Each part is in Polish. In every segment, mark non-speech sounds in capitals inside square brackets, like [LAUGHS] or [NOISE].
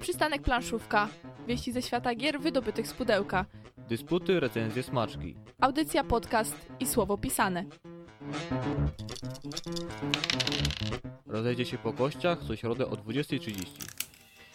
Przystanek planszówka. Wieści ze świata gier wydobytych z pudełka. Dysputy, recenzje, smaczki. Audycja, podcast i słowo pisane. Rozejdzie się po kościach co środę o 20.30.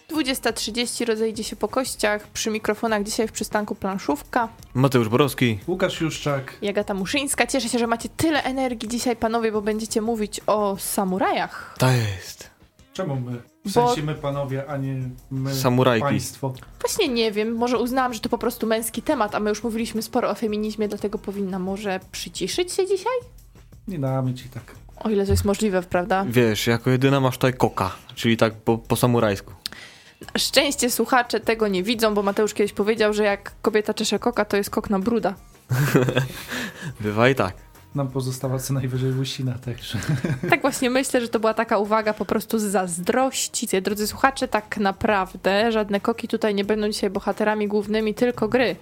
20.30 rozejdzie się po kościach. Przy mikrofonach dzisiaj w przystanku planszówka. Mateusz Borowski. Łukasz Juszczak. Jagata Muszyńska. Cieszę się, że macie tyle energii dzisiaj, panowie, bo będziecie mówić o samurajach. To jest. Czemu my? W Bo- sensie my panowie, a nie my Samurajki. państwo. Właśnie nie wiem, może uznałam, że to po prostu męski temat, a my już mówiliśmy sporo o feminizmie, dlatego powinna może przyciszyć się dzisiaj? Nie damy ci tak. O ile to jest możliwe, prawda? Wiesz, jako jedyna masz tutaj koka, czyli tak po, po samurajsku. Na szczęście słuchacze tego nie widzą, bo Mateusz kiedyś powiedział, że jak kobieta czesze koka, to jest kokna bruda. [LAUGHS] Bywa i tak. Nam pozostała co najwyżej łysina, także. [LAUGHS] Tak właśnie myślę, że to była taka uwaga po prostu z zazdrości. Drodzy słuchacze, tak naprawdę żadne koki tutaj nie będą dzisiaj bohaterami głównymi, tylko gry.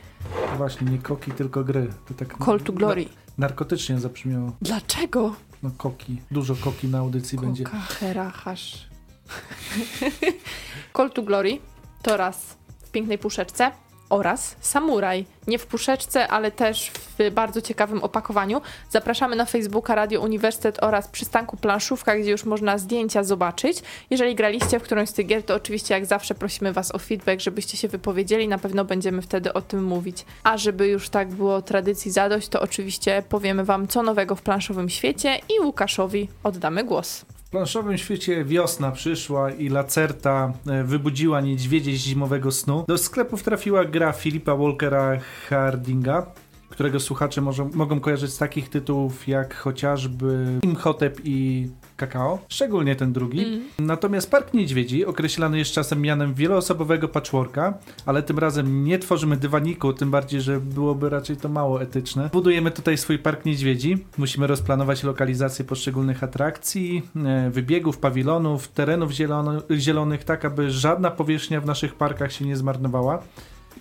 Właśnie, nie koki, tylko gry. To tak Call to Glory. Na, narkotycznie zabrzmiało. Dlaczego? No koki. Dużo koki na audycji będzie. Koka, herachasz. [LAUGHS] Call to Glory to raz w pięknej puszeczce oraz Samuraj. Nie w puszeczce, ale też w bardzo ciekawym opakowaniu. Zapraszamy na Facebooka Radio Uniwersytet oraz przystanku Planszówka, gdzie już można zdjęcia zobaczyć. Jeżeli graliście w którąś z tych gier, to oczywiście jak zawsze prosimy Was o feedback, żebyście się wypowiedzieli. Na pewno będziemy wtedy o tym mówić. A żeby już tak było tradycji zadość, to oczywiście powiemy Wam co nowego w planszowym świecie i Łukaszowi oddamy głos. Planszowym świecie wiosna przyszła i Lacerta e, wybudziła niedźwiedzie z zimowego snu. Do sklepów trafiła gra Filipa Walkera Hardinga, którego słuchacze może, mogą kojarzyć z takich tytułów jak chociażby Imhotep i Kakao, szczególnie ten drugi. Mm. Natomiast Park Niedźwiedzi określany jest czasem mianem wieloosobowego patchworka, ale tym razem nie tworzymy dywaniku, tym bardziej, że byłoby raczej to mało etyczne. Budujemy tutaj swój Park Niedźwiedzi, musimy rozplanować lokalizację poszczególnych atrakcji, e, wybiegów, pawilonów, terenów zielono- zielonych, tak aby żadna powierzchnia w naszych parkach się nie zmarnowała.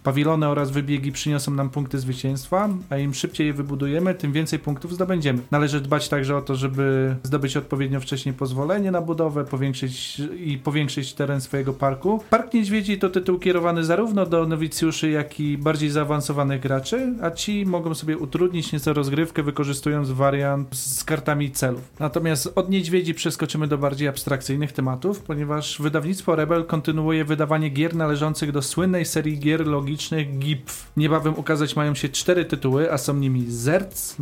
Pawilony oraz wybiegi przyniosą nam punkty zwycięstwa, a im szybciej je wybudujemy, tym więcej punktów zdobędziemy. Należy dbać także o to, żeby zdobyć odpowiednio wcześniej pozwolenie na budowę powiększyć i powiększyć teren swojego parku. Park Niedźwiedzi to tytuł kierowany zarówno do nowicjuszy, jak i bardziej zaawansowanych graczy, a ci mogą sobie utrudnić nieco rozgrywkę, wykorzystując wariant z kartami celów. Natomiast od Niedźwiedzi przeskoczymy do bardziej abstrakcyjnych tematów, ponieważ wydawnictwo Rebel kontynuuje wydawanie gier należących do słynnej serii gier GIPF. Niebawem ukazać mają się cztery tytuły, a są nimi Zerc,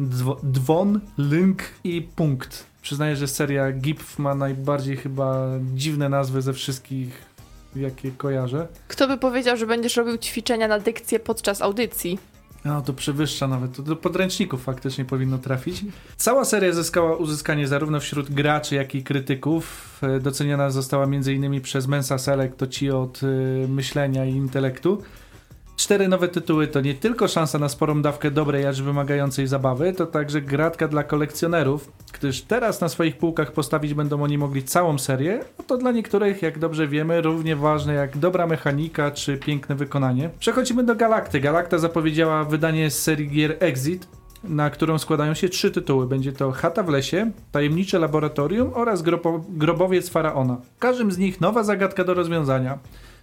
Dwon, Link i Punkt. Przyznaję, że seria GIPF ma najbardziej chyba dziwne nazwy ze wszystkich, jakie kojarzę. Kto by powiedział, że będziesz robił ćwiczenia na dykcję podczas audycji? No to przewyższa nawet, to do podręczników faktycznie powinno trafić. Cała seria zyskała uzyskanie zarówno wśród graczy, jak i krytyków. E, Doceniona została m.in. przez Mensa Select, to ci od e, myślenia i intelektu. Cztery nowe tytuły to nie tylko szansa na sporą dawkę dobrej, acz wymagającej zabawy, to także gratka dla kolekcjonerów, gdyż teraz na swoich półkach postawić będą oni mogli całą serię, a to dla niektórych, jak dobrze wiemy, równie ważne jak dobra mechanika czy piękne wykonanie. Przechodzimy do Galakty. Galakta zapowiedziała wydanie z serii gier Exit, na którą składają się trzy tytuły. Będzie to Chata w lesie, Tajemnicze Laboratorium oraz Grobo Grobowiec Faraona. W każdym z nich nowa zagadka do rozwiązania.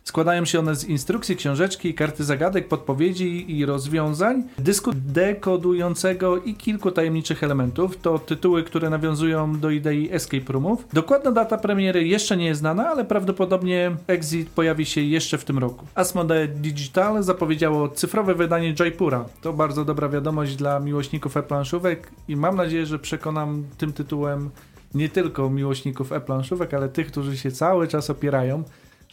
Składają się one z instrukcji, książeczki, karty zagadek, podpowiedzi i rozwiązań, dysku dekodującego i kilku tajemniczych elementów. To tytuły, które nawiązują do idei escape roomów. Dokładna data premiery jeszcze nie jest znana, ale prawdopodobnie Exit pojawi się jeszcze w tym roku. Asmodee Digital zapowiedziało cyfrowe wydanie Jaipura. To bardzo dobra wiadomość dla miłośników e-planszówek i mam nadzieję, że przekonam tym tytułem nie tylko miłośników e-planszówek, ale tych, którzy się cały czas opierają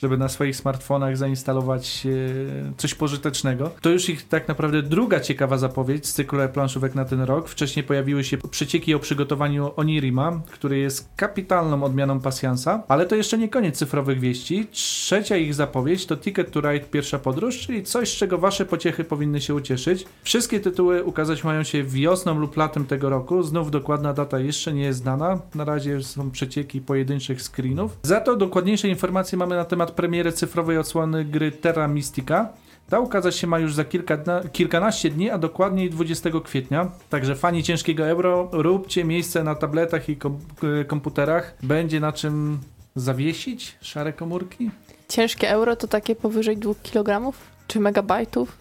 żeby na swoich smartfonach zainstalować e, coś pożytecznego. To już ich tak naprawdę druga ciekawa zapowiedź z cyklu planszówek na ten rok. Wcześniej pojawiły się przecieki o przygotowaniu Onirima, który jest kapitalną odmianą pasjansa, ale to jeszcze nie koniec cyfrowych wieści. Trzecia ich zapowiedź to Ticket to Ride Pierwsza Podróż, czyli coś, z czego wasze pociechy powinny się ucieszyć. Wszystkie tytuły ukazać mają się wiosną lub latem tego roku. Znów dokładna data jeszcze nie jest znana. Na razie są przecieki pojedynczych screenów. Za to dokładniejsze informacje mamy na temat premiery cyfrowej odsłony gry Terra Mystica. Ta ukazać się ma już za kilka dna, kilkanaście dni, a dokładniej 20 kwietnia. Także fani ciężkiego euro, róbcie miejsce na tabletach i kom- komputerach. Będzie na czym zawiesić szare komórki. ciężkie euro to takie powyżej 2 kg? Czy megabajtów?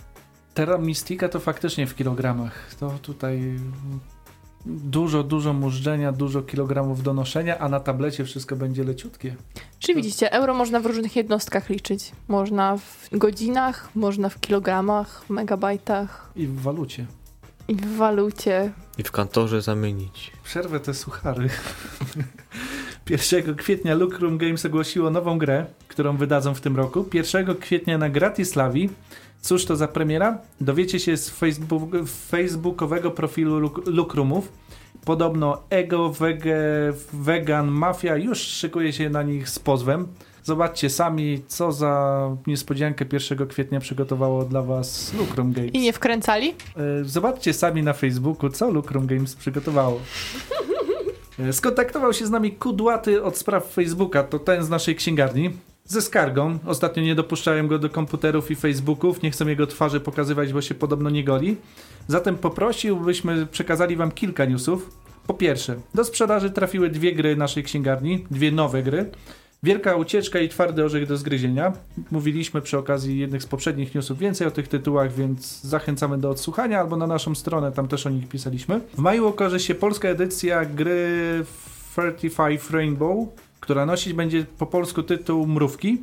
Terra Mystica to faktycznie w kilogramach. To tutaj dużo, dużo mużdżenia, dużo kilogramów do noszenia, a na tablecie wszystko będzie leciutkie. Czyli widzicie, euro można w różnych jednostkach liczyć. Można w godzinach, można w kilogramach, megabajtach I w walucie. i w walucie. I w kantorze zamienić. Przerwę te suchary. 1 kwietnia Lucrum Games ogłosiło nową grę, którą wydadzą w tym roku. 1 kwietnia na Gratislavi. Cóż to za premiera? Dowiecie się z Facebook, facebookowego profilu Luk- Lukrumów. Podobno Ego, Wege, Vegan Mafia już szykuje się na nich z pozwem. Zobaczcie sami, co za niespodziankę 1 kwietnia przygotowało dla was Lucrum Games. I nie wkręcali? E, Zobaczcie sami na Facebooku, co Lucrum Games przygotowało. E, Skontaktował się z nami Kudłaty od spraw Facebooka, to ten z naszej księgarni, ze skargą. Ostatnio nie dopuszczałem go do komputerów i Facebooków, nie chcę jego twarzy pokazywać, bo się podobno nie goli. Zatem poprosił, byśmy przekazali wam kilka newsów. Po pierwsze, do sprzedaży trafiły dwie gry naszej księgarni, dwie nowe gry. Wielka ucieczka i twardy orzech do zgryzienia. Mówiliśmy przy okazji jednych z poprzednich newsów więcej o tych tytułach, więc zachęcamy do odsłuchania albo na naszą stronę, tam też o nich pisaliśmy. W maju ukaże się polska edycja gry 35 Rainbow, która nosić będzie po polsku tytuł Mrówki.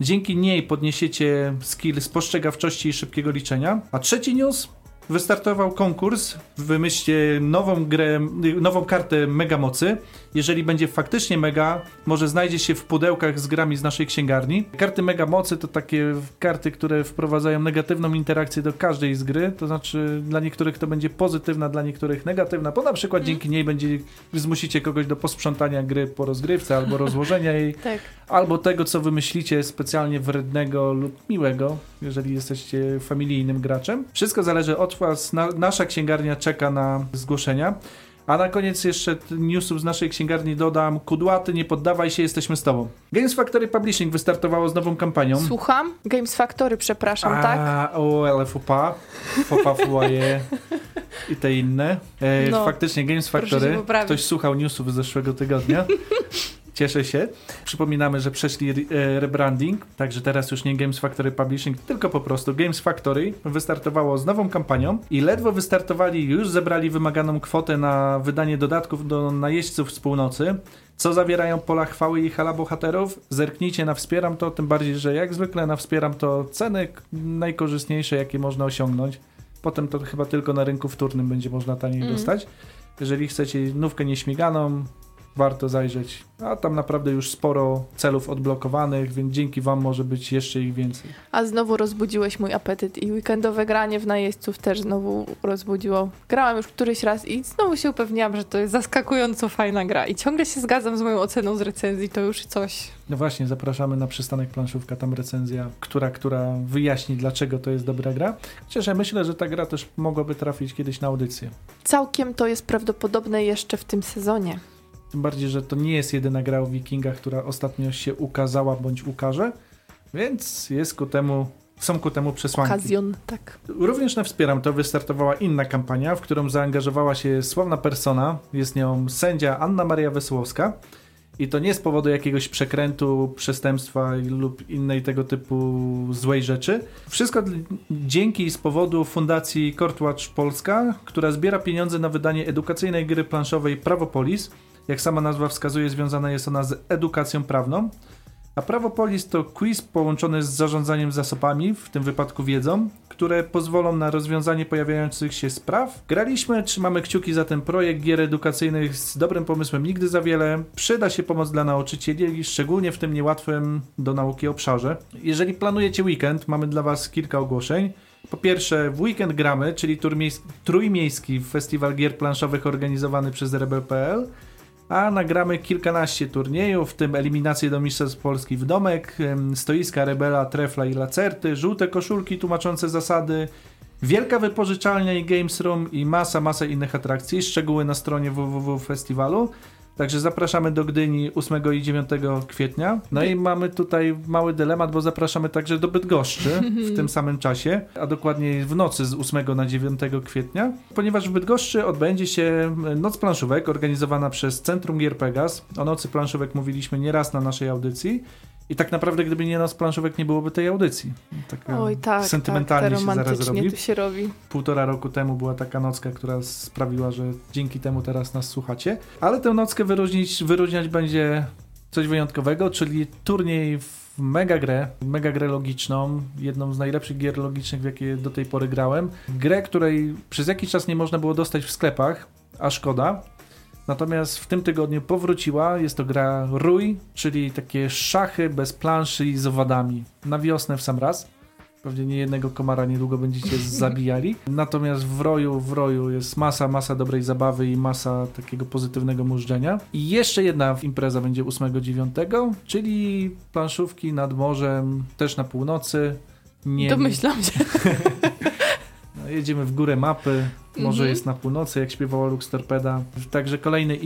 Dzięki niej podniesiecie skill spostrzegawczości i szybkiego liczenia. A trzeci news wystartował konkurs. Wymyślcie nową grę, nową kartę Mega Mocy. Jeżeli będzie faktycznie mega, może znajdzie się w pudełkach z grami z naszej księgarni. Karty Mega Mocy to takie karty, które wprowadzają negatywną interakcję do każdej z gry. To znaczy dla niektórych to będzie pozytywna, dla niektórych negatywna, bo na przykład dzięki niej będzie zmusicie kogoś do posprzątania gry po rozgrywce albo rozłożenia jej [LAUGHS] Tak. albo tego, co wymyślicie specjalnie wrednego lub miłego, jeżeli jesteście familijnym graczem. Wszystko zależy od Was. Na, nasza księgarnia czeka na zgłoszenia. A na koniec jeszcze newsów z naszej księgarni dodam. Kudłaty, nie poddawaj się, jesteśmy z Tobą. Games Factory Publishing wystartowało z nową kampanią. Słucham? Games Factory, przepraszam, tak? A, o, ale fupa. Fupa foyer i te inne. E, No. Faktycznie Games Factory. Ktoś słuchał newsów z zeszłego tygodnia. Cieszę się. Przypominamy, że przeszli e, rebranding, także teraz już nie Games Factory Publishing, tylko po prostu Games Factory wystartowało z nową kampanią i ledwo wystartowali, już zebrali wymaganą kwotę na wydanie dodatków do najeźdźców z północy. Co zawierają pola chwały i hala bohaterów? Zerknijcie na Wspieram to, tym bardziej, że jak zwykle na Wspieram to ceny najkorzystniejsze, jakie można osiągnąć. Potem to chyba tylko na rynku wtórnym będzie można taniej Mm. dostać. Jeżeli chcecie nówkę nieśmiganą, warto zajrzeć. A tam naprawdę już sporo celów odblokowanych, więc dzięki Wam może być jeszcze ich więcej. A znowu rozbudziłeś mój apetyt i weekendowe granie w najeźdźców też znowu rozbudziło. Grałam już któryś raz i znowu się upewniłam, że to jest zaskakująco fajna gra i ciągle się zgadzam z moją oceną z recenzji, to już coś. No właśnie, zapraszamy na przystanek planszówka, tam recenzja, która, która wyjaśni, dlaczego to jest dobra gra. Chociaż ja myślę, że ta gra też mogłaby trafić kiedyś na audycję. Całkiem to jest prawdopodobne jeszcze w tym sezonie. Tym bardziej, że to nie jest jedyna gra o wikingach, która ostatnio się ukazała bądź ukaże, więc jest ku temu, są ku temu przesłanki. Okazjon, tak. Również na Wspieram to wystartowała inna kampania, w którą zaangażowała się sławna persona. Jest nią sędzia Anna Maria Wesołowska. I to nie z powodu jakiegoś przekrętu, przestępstwa lub innej tego typu złej rzeczy. Wszystko dzięki i z powodu Fundacji Courtwatch Polska, która zbiera pieniądze na wydanie edukacyjnej gry planszowej Prawopolis. Jak sama nazwa wskazuje, związana jest ona z edukacją prawną. A Prawopolis to quiz połączony z zarządzaniem zasobami, w tym wypadku wiedzą, które pozwolą na rozwiązanie pojawiających się spraw. Graliśmy, trzymamy kciuki za ten projekt gier edukacyjnych z dobrym pomysłem nigdy za wiele. Przyda się pomoc dla nauczycieli, szczególnie w tym niełatwym do nauki obszarze. Jeżeli planujecie weekend, mamy dla Was kilka ogłoszeń. Po pierwsze, w weekend gramy, czyli trójmiejski festiwal gier planszowych organizowany przez Rebel.pl a nagramy kilkanaście turniejów, w tym eliminacje do Mistrzostw Polski w domek, stoiska Rebela, Trefla i Lacerty, żółte koszulki tłumaczące zasady, wielka wypożyczalnia i Games Room i masa, masa innych atrakcji. Szczegóły na stronie www festiwalu. Także zapraszamy do Gdyni 8 i 9 kwietnia. No i mamy tutaj mały dylemat, bo zapraszamy także do Bydgoszczy w tym samym czasie, a dokładniej w nocy z 8 na 9 kwietnia, ponieważ w Bydgoszczy odbędzie się Noc Planszówek organizowana przez Centrum Gier Pegas. O Nocy Planszówek mówiliśmy nieraz na naszej audycji. I tak naprawdę, gdyby nie nas planszówek, nie byłoby tej audycji. Taka Oj, tak, sentymentalnie tak, się zaraz robi. tu się robi. Półtora roku temu była taka nocka, która sprawiła, że dzięki temu teraz nas słuchacie. Ale tę nockę wyróżnić, wyróżniać będzie coś wyjątkowego, czyli turniej w mega grę, mega grę logiczną, jedną z najlepszych gier logicznych, w jakie do tej pory grałem. Grę, której przez jakiś czas nie można było dostać w sklepach, a szkoda. Natomiast w tym tygodniu powróciła. Jest to gra Rój, czyli takie szachy bez planszy i z owadami. Na wiosnę w sam raz. Pewnie nie jednego komara niedługo będziecie [LAUGHS] zabijali. Natomiast w roju, w roju jest masa, masa dobrej zabawy i masa takiego pozytywnego mużdżenia. I jeszcze jedna impreza będzie 8-9, czyli planszówki nad morzem, też na północy. Nie, Domyślam się. [LAUGHS] no, jedziemy w górę mapy, może Mhm. jest na północy, jak śpiewała Lux Torpeda. Także kolejny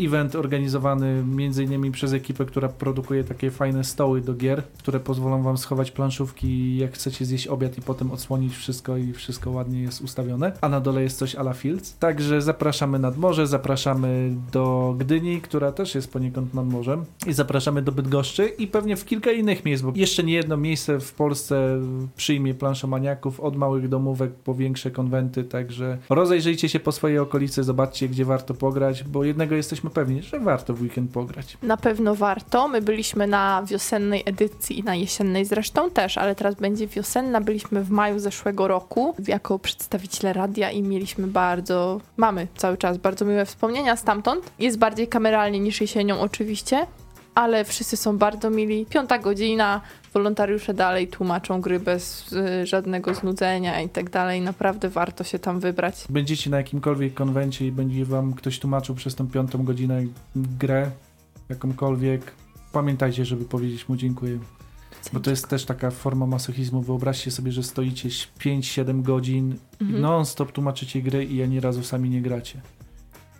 event organizowany m.in. przez ekipę, która produkuje takie fajne stoły do gier, które pozwolą wam schować planszówki, jak chcecie zjeść obiad i potem odsłonić wszystko i wszystko ładnie jest ustawione. A na dole jest coś a la Fields. Także zapraszamy nad morze, zapraszamy do Gdyni, która też jest poniekąd nad morzem i zapraszamy do Bydgoszczy i pewnie w kilka innych miejsc, bo jeszcze nie jedno miejsce w Polsce przyjmie planszomaniaków od małych domówek po większe konwenty, także rozejrzyjcie się po swojej okolicy, zobaczcie gdzie warto pograć, bo jednego jesteśmy pewni, że warto w weekend pograć. Na pewno warto. My byliśmy na wiosennej edycji i na jesiennej zresztą też, ale teraz będzie wiosenna. Byliśmy w maju zeszłego roku jako przedstawiciele radia i mieliśmy bardzo, mamy cały czas bardzo miłe wspomnienia stamtąd. Jest bardziej kameralnie niż jesienią oczywiście, ale wszyscy są bardzo mili. Piąta godzina, wolontariusze dalej tłumaczą gry bez y, żadnego znudzenia i tak dalej. Naprawdę warto się tam wybrać. Będziecie na jakimkolwiek konwencie i będzie wam ktoś tłumaczył przez tą piątą godzinę grę, jakąkolwiek, pamiętajcie, żeby powiedzieć mu dziękuję. Bo to jest też taka forma masochizmu. Wyobraźcie sobie, że stoicie 5-7 godzin Mhm. non-stop tłumaczycie gry i ani razu sami nie gracie.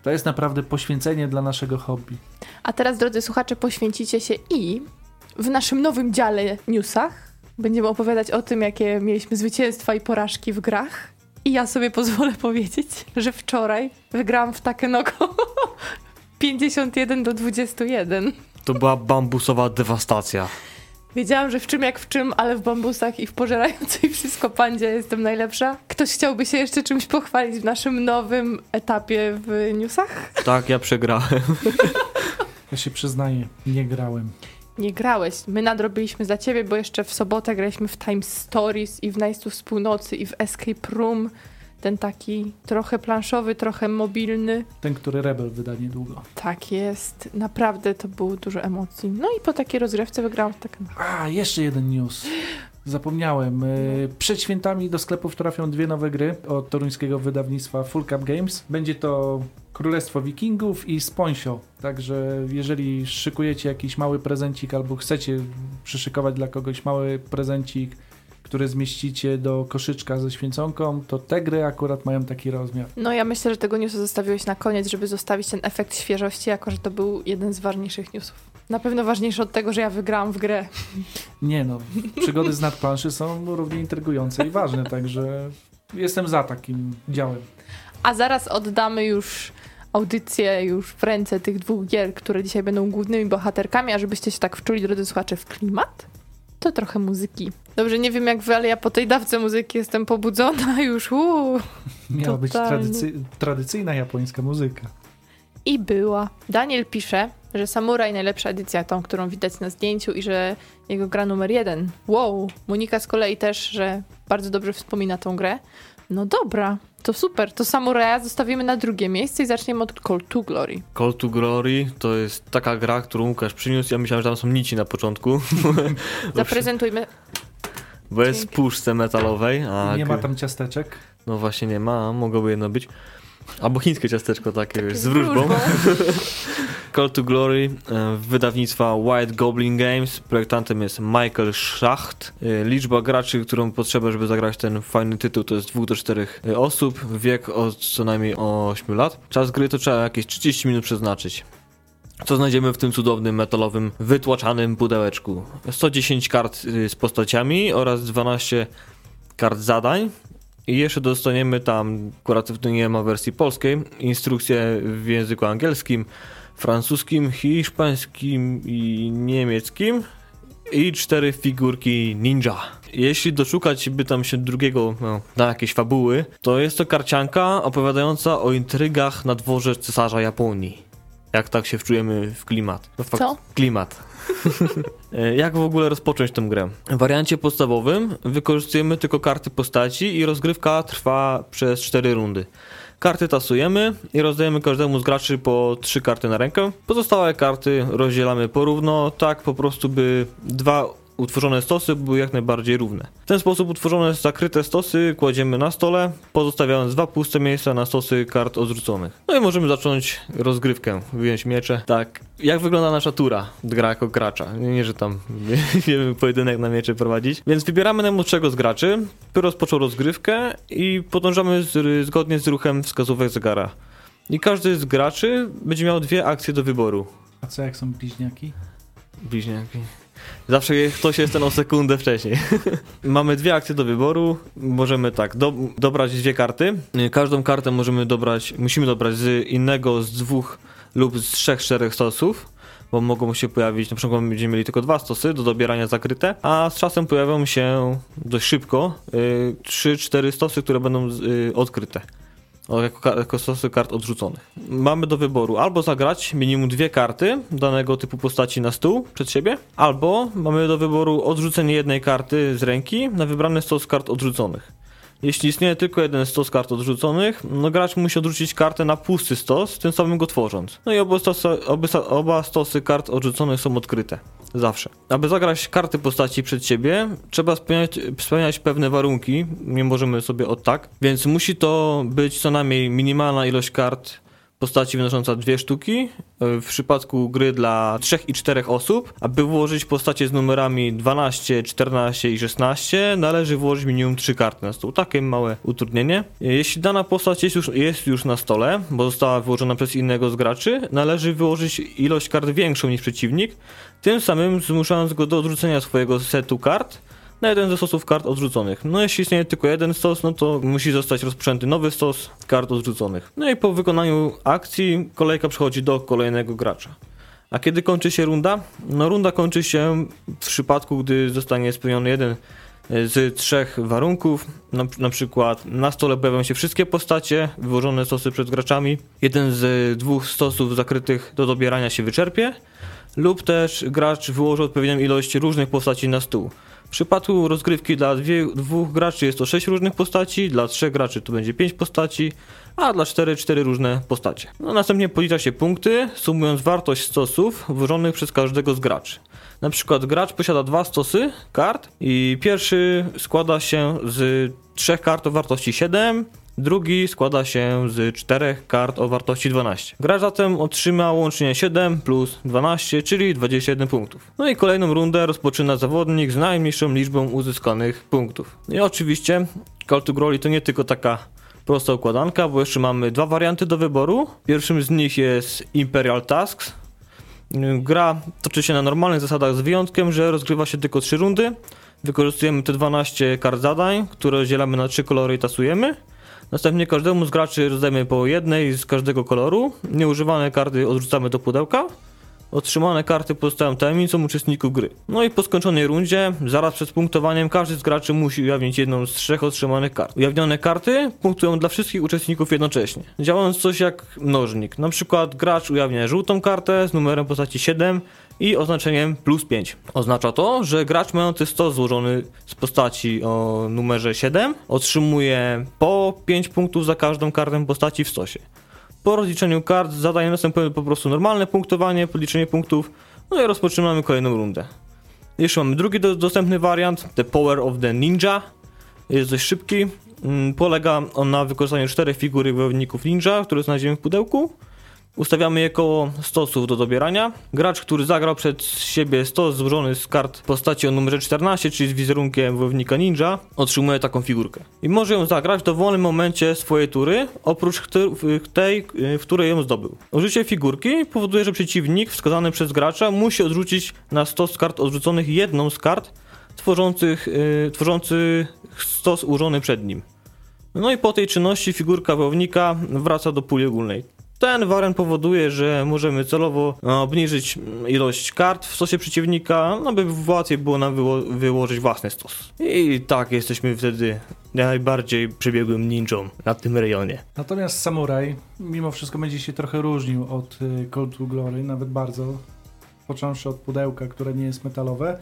To jest naprawdę poświęcenie dla naszego hobby. A teraz, drodzy słuchacze, poświęcicie się i w naszym nowym dziale newsach będziemy opowiadać o tym, jakie mieliśmy zwycięstwa i porażki w grach. I ja sobie pozwolę [LAUGHS] powiedzieć, że wczoraj wygrałam w Takenoko 51 [LAUGHS] do 21. To była bambusowa dewastacja. Wiedziałam, że w czym jak w czym, ale w bambusach i w pożerającej [LAUGHS] wszystko pandzie jestem najlepsza. Ktoś chciałby się jeszcze czymś pochwalić w naszym nowym etapie w newsach? Tak, ja przegrałem. [LAUGHS] Ja się przyznaję, nie grałem. Nie grałeś. My nadrobiliśmy za ciebie, bo jeszcze w sobotę graliśmy w Time Stories i w Najstów z północy i w Escape Room. Ten taki trochę planszowy, trochę mobilny. Ten, który Rebel wyda niedługo. Tak jest. Naprawdę to było dużo emocji. No i po takiej rozgrywce wygrałam w tak. A, jeszcze jeden news. Zapomniałem. Y, Przed świętami do sklepów trafią dwie nowe gry od toruńskiego wydawnictwa Full Cup Games. Będzie to Królestwo Wikingów i Sponsio. Także jeżeli szykujecie jakiś mały prezencik albo chcecie przyszykować dla kogoś mały prezencik, który zmieścicie do koszyczka ze święconką, to te gry akurat mają taki rozmiar. No ja myślę, że tego newsa zostawiłeś na koniec, żeby zostawić ten efekt świeżości, jako że to był jeden z ważniejszych newsów. Na pewno ważniejszy od tego, że ja wygrałam w grę. [LAUGHS] Nie no, przygody z nadplanszy są równie intrygujące i ważne, także jestem za takim działem. A zaraz oddamy już audycję już w ręce tych dwóch gier, które dzisiaj będą głównymi bohaterkami, a żebyście się tak wczuli, drodzy słuchacze, w klimat, to trochę muzyki. Dobrze, nie wiem jak wy, ale ja po tej dawce muzyki jestem pobudzona [LAUGHS] już. Uuu. Miała być tradycy- tradycyjna japońska muzyka. I była. Daniel pisze, że Samurai najlepsza edycja, tą, którą widać na zdjęciu i że jego gra numer jeden. Wow. Monika z kolei też, że bardzo dobrze wspomina tą grę. No dobra, to super. To Samuraja zostawimy na drugie miejsce i zaczniemy od Call to Glory. Call to Glory to jest taka gra, którą Łukasz przyniósł. Ja myślałem, że tam są nici na początku. [LAUGHS] Zaprezentujmy. Bo jest w Dzięki. puszce metalowej. A Nie ma tam ciasteczek. No właśnie nie ma, mogłoby jedno być. Albo chińskie ciasteczko takie, wiesz, z wróżbą. [LAUGHS] Call to Glory e, wydawnictwa White Goblin Games. Projektantem jest Michael Schacht. E, Liczba graczy, którą potrzeba, żeby zagrać ten fajny tytuł, to jest 2 do 4 osób. Wiek od co najmniej 8 lat. Czas gry to trzeba jakieś 30 minut przeznaczyć. Co znajdziemy w tym cudownym metalowym, wytłaczanym pudełeczku? 110 kart y, z postaciami oraz 12 kart zadań. I jeszcze dostaniemy tam, akurat w nie ma wersji polskiej, instrukcje w języku angielskim, francuskim, hiszpańskim i niemieckim. i cztery figurki ninja. Jeśli doszukać by tam się drugiego no, na jakieś fabuły, to jest to karcianka opowiadająca o intrygach na dworze cesarza Japonii. Jak tak się wczujemy w klimat. No, fakt, Co? Klimat. [LAUGHS] E, Jak w ogóle rozpocząć tę grę? W wariancie podstawowym wykorzystujemy tylko karty postaci i rozgrywka trwa przez 4 rundy. Karty tasujemy i rozdajemy każdemu z graczy po 3 karty na rękę. Pozostałe karty rozdzielamy porówno, tak po prostu by dwa utworzone stosy były jak najbardziej równe. W ten sposób utworzone zakryte stosy kładziemy na stole, pozostawiając dwa puste miejsca na stosy kart odrzuconych. No i możemy zacząć rozgrywkę, wyjąć miecze. Tak, jak wygląda nasza tura, gra jako gracza. Nie, że tam [LAUGHS] wiemy pojedynek na miecze prowadzić. Więc wybieramy najmłodszego z graczy, który rozpoczął rozgrywkę i podążamy z, zgodnie z ruchem wskazówek zegara. I każdy z graczy będzie miał dwie akcje do wyboru. A co jak są bliźniaki? Bliźniaki. Zawsze ktoś jest ten o sekundę wcześniej. [LAUGHS] Mamy dwie akcje do wyboru. Możemy tak, do, dobrać dwie karty. Każdą kartę możemy dobrać, musimy dobrać z innego z dwóch lub z trzech, czterech stosów. Bo mogą się pojawić, na przykład będziemy mieli tylko dwa stosy do dobierania zakryte, a z czasem pojawią się dość szybko y, trzy, cztery stosy, które będą y, odkryte. Jako, jako stosy kart odrzuconych. Mamy do wyboru albo zagrać minimum dwie karty danego typu postaci na stół przed siebie, albo mamy do wyboru odrzucenie jednej karty z ręki na wybrany stos kart odrzuconych. Jeśli istnieje tylko jeden stos kart odrzuconych, no gracz musi odrzucić kartę na pusty stos, tym samym go tworząc. No i oba stosy, oba, oba stosy kart odrzuconych są odkryte. Zawsze. Aby zagrać karty postaci przed siebie, trzeba spełniać, spełniać pewne warunki. Nie możemy sobie od tak. Więc musi to być co najmniej minimalna ilość kart postaci wynosząca dwie sztuki. W przypadku gry dla 3 i 4 osób, aby włożyć postacie z numerami 12, 14 i 16, należy włożyć minimum 3 karty na stół. Takie małe utrudnienie. Jeśli dana postać jest już, jest już na stole, bo została wyłożona przez innego z graczy, należy wyłożyć ilość kart większą niż przeciwnik, tym samym zmuszając go do odrzucenia swojego setu kart na jeden ze stosów kart odrzuconych. No jeśli istnieje tylko jeden stos, no to musi zostać rozpoczęty nowy stos kart odrzuconych. No i po wykonaniu akcji kolejka przechodzi do kolejnego gracza. A kiedy kończy się runda? No runda kończy się w przypadku, gdy zostanie spełniony jeden e, z trzech warunków. Na, na przykład na stole pojawią się wszystkie postacie, wyłożone stosy przed graczami. Jeden z dwóch stosów zakrytych do dobierania się wyczerpie. Lub też gracz wyłoży odpowiednią ilość różnych postaci na stół. W przypadku rozgrywki dla dwie, dwóch graczy jest to 6 różnych postaci, dla trzech graczy to będzie 5 postaci, a dla 4 4 różne postacie. No, następnie policza się punkty, sumując wartość stosów włożonych przez każdego z graczy. Na przykład gracz posiada dwa stosy kart i pierwszy składa się z trzech kart o wartości 7, drugi składa się z czterech kart o wartości 12. Gracz zatem otrzyma łącznie 7 plus 12, czyli 21 punktów. No i kolejną rundę rozpoczyna zawodnik z najmniejszą liczbą uzyskanych punktów. I oczywiście Call to Glory to nie tylko taka prosta układanka, bo jeszcze mamy dwa warianty do wyboru. Pierwszym z nich jest Imperial Tasks. Gra toczy się na normalnych zasadach z wyjątkiem, że rozgrywa się tylko 3 rundy. Wykorzystujemy te 12 kart zadań, które rozdzielamy na 3 kolory i tasujemy. Następnie każdemu z graczy rozdajemy po jednej z każdego koloru. Nieużywane karty odrzucamy do pudełka. Otrzymane karty pozostają tajemnicą uczestników gry. No i po skończonej rundzie, zaraz przed punktowaniem, każdy z graczy musi ujawnić jedną z trzech otrzymanych kart. Ujawnione karty punktują dla wszystkich uczestników jednocześnie, działając coś jak mnożnik. Na przykład gracz ujawnia żółtą kartę z numerem postaci 7 i oznaczeniem plus 5. Oznacza to, że gracz mający stos złożony z postaci o numerze 7 otrzymuje po 5 punktów za każdą kartę postaci w stosie. Po rozliczeniu kart zadaje następuje po prostu normalne punktowanie, podliczenie punktów, no i rozpoczynamy kolejną rundę. Jeszcze mamy drugi do, dostępny wariant, The Power of the Ninja. Jest dość szybki. Mm, Polega on na wykorzystaniu czterech figury wojowników ninja, które znajdziemy w pudełku. Ustawiamy je koło stosów do dobierania. Gracz, który zagrał przed siebie stos złożony z kart postaci o numerze 14, czyli z wizerunkiem wojownika ninja, otrzymuje taką figurkę. I może ją zagrać w dowolnym momencie swojej tury, oprócz tej, w której ją zdobył. Użycie figurki powoduje, że przeciwnik wskazany przez gracza musi odrzucić na stos kart odrzuconych jedną z kart tworzących, yy, tworzących stos ułożony przed nim. No i po tej czynności figurka wojownika wraca do puli ogólnej. Ten wariant powoduje, że możemy celowo e, obniżyć ilość kart w stosie przeciwnika, aby łatwiej było nam wyło wyłożyć własny stos. I tak jesteśmy wtedy najbardziej przebiegłym ninją na tym rejonie. Natomiast Samuraj mimo wszystko będzie się trochę różnił od y, Call to Glory, nawet bardzo. Począwszy od pudełka, które nie jest metalowe,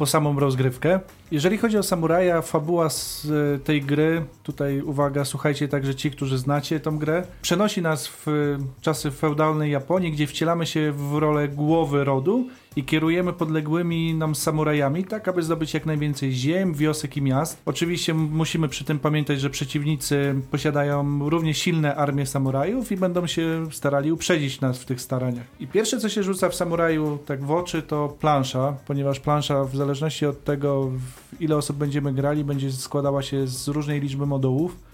po samą rozgrywkę. Jeżeli chodzi o Samuraja, fabuła z y, tej gry, tutaj uwaga, słuchajcie także ci, którzy znacie tą grę, przenosi nas w y, czasy feudalnej Japonii, gdzie wcielamy się w rolę głowy rodu i kierujemy podległymi nam samurajami, tak aby zdobyć jak najwięcej ziem, wiosek i miast. Oczywiście musimy przy tym pamiętać, że przeciwnicy posiadają równie silne armie samurajów i będą się starali uprzedzić nas w tych staraniach. I pierwsze, co się rzuca w samuraju tak w oczy, to plansza, ponieważ plansza w zależności od tego, ile osób będziemy grali, będzie składała się z różnej liczby modułów.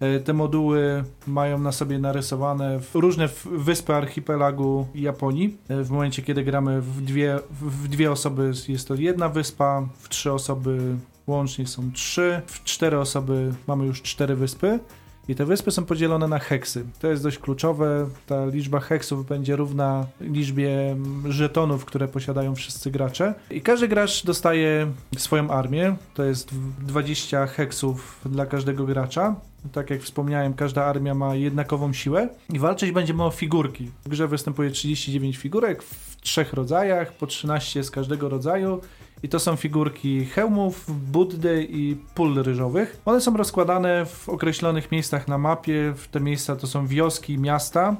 E, te moduły mają na sobie narysowane różne wyspy archipelagu Japonii. E, w momencie, kiedy gramy w dwie, w dwie osoby jest to jedna wyspa, w trzy osoby łącznie są trzy, w cztery osoby mamy już cztery wyspy. I te wyspy są podzielone na heksy. To jest dość kluczowe. Ta liczba heksów będzie równa liczbie żetonów, które posiadają wszyscy gracze. I każdy gracz dostaje swoją armię. To jest 20 heksów dla każdego gracza. Tak jak wspomniałem, każda armia ma jednakową siłę i walczyć będziemy o figurki. W grze występuje 39 figurek w trzech rodzajach, po 13 z każdego rodzaju. I to są figurki hełmów, Buddy i pól ryżowych. One są rozkładane w określonych miejscach na mapie. Te miejsca to są wioski, miasta.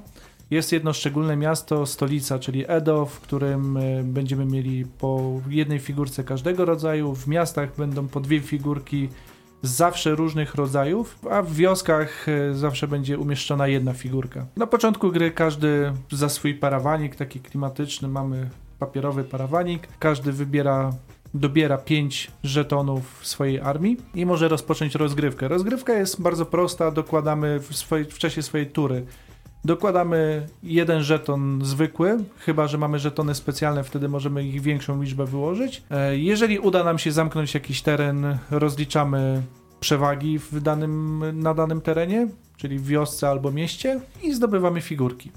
Jest jedno szczególne miasto, stolica, czyli Edo, w którym e, będziemy mieli po jednej figurce każdego rodzaju. W miastach będą po dwie figurki zawsze różnych rodzajów, a w wioskach e, zawsze będzie umieszczona jedna figurka. Na początku gry każdy za swój parawanik, taki klimatyczny, mamy papierowy parawanik, każdy wybiera dobiera 5 żetonów swojej armii i może rozpocząć rozgrywkę. Rozgrywka jest bardzo prosta, dokładamy w, swojej, w czasie swojej tury Dokładamy jeden żeton zwykły, chyba że mamy żetony specjalne, wtedy możemy ich większą liczbę wyłożyć. E, jeżeli uda nam się zamknąć jakiś teren, rozliczamy przewagi w danym, na danym terenie, czyli w wiosce albo mieście i zdobywamy figurki.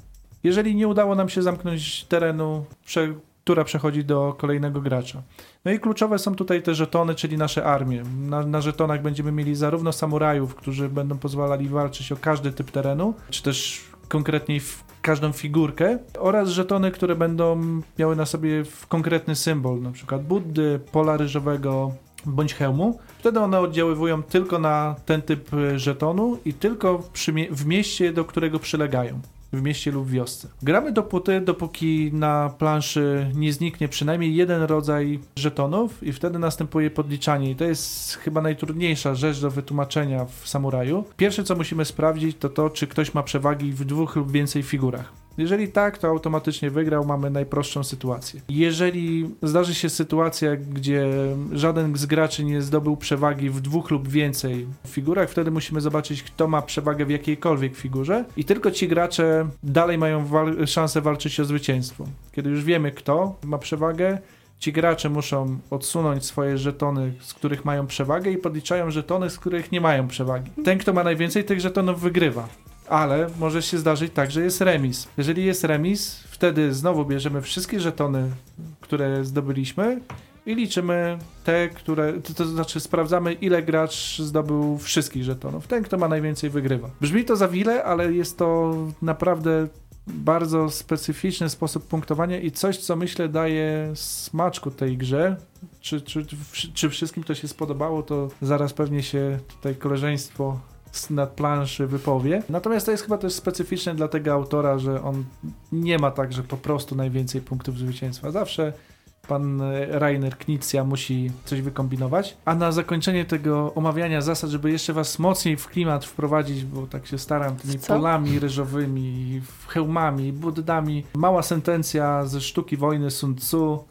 Jeżeli nie udało nam się zamknąć terenu, prze, która przechodzi do kolejnego gracza. No i kluczowe są tutaj te żetony, czyli nasze armie. Na, na żetonach będziemy mieli zarówno samurajów, którzy będą pozwalali walczyć o każdy typ terenu, czy też konkretniej w każdą figurkę oraz żetony, które będą miały na sobie konkretny symbol, na przykład Buddy, pola ryżowego bądź hełmu. Wtedy one oddziaływują tylko na ten typ żetonu i tylko w, w mieście, do którego przylegają w mieście lub wiosce. Gramy dopóty, dopóki na planszy nie zniknie przynajmniej jeden rodzaj żetonów i wtedy następuje podliczanie i to jest chyba najtrudniejsza rzecz do wytłumaczenia w samuraju. Pierwsze co musimy sprawdzić to to, czy ktoś ma przewagi w dwóch lub więcej figurach. Jeżeli tak, to automatycznie wygrał, mamy najprostszą sytuację. Jeżeli zdarzy się sytuacja, gdzie żaden z graczy nie zdobył przewagi w dwóch lub więcej figurach, wtedy musimy zobaczyć, kto ma przewagę w jakiejkolwiek figurze i tylko ci gracze dalej mają wal szansę walczyć o zwycięstwo. Kiedy już wiemy, kto ma przewagę, ci gracze muszą odsunąć swoje żetony, z których mają przewagę i podliczają żetony, z których nie mają przewagi. Ten, kto ma najwięcej tych żetonów, wygrywa ale może się zdarzyć tak, że jest remis. Jeżeli jest remis, wtedy znowu bierzemy wszystkie żetony, które zdobyliśmy i liczymy te, które, to, to, znaczy sprawdzamy ile gracz zdobył wszystkich żetonów. Ten, kto ma najwięcej wygrywa. Brzmi to za wiele, ale jest to naprawdę bardzo specyficzny sposób punktowania i coś, co myślę daje smaczku tej grze. Czy, czy, czy wszystkim to się spodobało, to zaraz pewnie się tutaj koleżeństwo nad planszy wypowie. Natomiast to jest chyba też specyficzne dla tego autora, że on nie ma tak, że po prostu najwięcej punktów zwycięstwa. Zawsze pan Rainer Knizia musi coś wykombinować. A na zakończenie tego omawiania zasad, żeby jeszcze was mocniej w klimat wprowadzić, bo tak się staram tymi Co? polami ryżowymi, hełmami, buddami. Mała sentencja ze sztuki wojny Sun Tzu.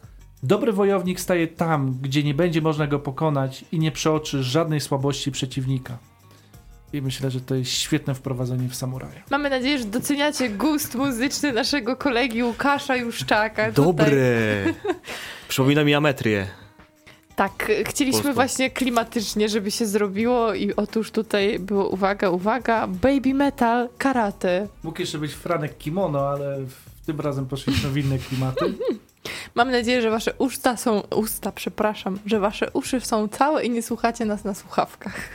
Dobry wojownik staje tam, gdzie nie będzie można go pokonać i nie przeoczy żadnej słabości przeciwnika. I myślę, że to jest świetne wprowadzenie w samuraja. Mamy nadzieję, że doceniacie gust muzyczny naszego kolegi Łukasza Juszczaka. Dobre! [LAUGHS] Przypomina mi ametrię. Tak, chcieliśmy Polską. właśnie klimatycznie, żeby się zrobiło i otóż tutaj było, uwaga, uwaga, baby metal, karate. Mógł jeszcze być Franek Kimono, ale w- tym razem poszliśmy w inne klimaty. [LAUGHS] Mam nadzieję, że wasze usta są, usta, przepraszam, że wasze uszy są całe i nie słuchacie nas na słuchawkach. [LAUGHS]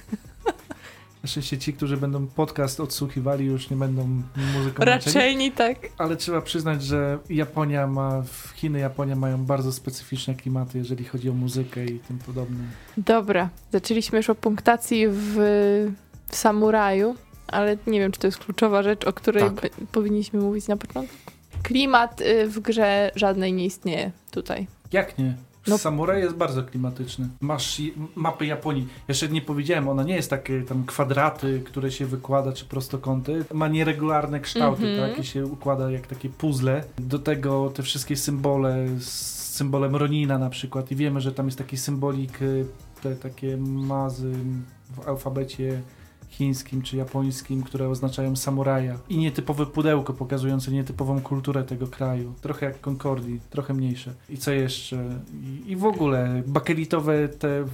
Na szczęście ci, którzy będą podcast odsłuchiwali, już nie będą muzyką męczeni. Raczej nie tak. Ale trzeba przyznać, że Japonia ma, w Chiny, Japonia mają bardzo specyficzne klimaty, jeżeli chodzi o muzykę i tym podobne. Dobra, zaczęliśmy już o punktacji w, w samuraju, ale nie wiem, czy to jest kluczowa rzecz, o której Tak. powinniśmy mówić na początku. Klimat y, w grze żadnej nie istnieje tutaj. Jak nie? No- Samuraj jest bardzo klimatyczny. Masz mapy Japonii. Jeszcze nie powiedziałem, ona nie jest takie tam kwadraty, które się wykłada, czy prostokąty. Ma nieregularne kształty, tak? I się układa jak takie puzzle. Do tego te wszystkie symbole z symbolem Ronina na przykład. I wiemy, że tam jest taki symbolik, y, te takie mazy w alfabecie chińskim czy japońskim, które oznaczają samuraja. I nietypowe pudełko pokazujące nietypową kulturę tego kraju. Trochę jak Concordii, trochę mniejsze. I co jeszcze? I, i w ogóle bakelitowe te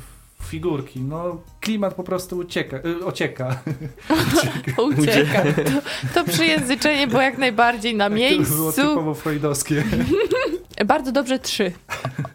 figurki. No, klimat po prostu ucieka, y, ocieka. [LAUGHS] Ucieka. To, to przyjęzyczenie było jak najbardziej na Tak, To było miejscu. typowo freudowskie. [LAUGHS] Bardzo dobrze trzy.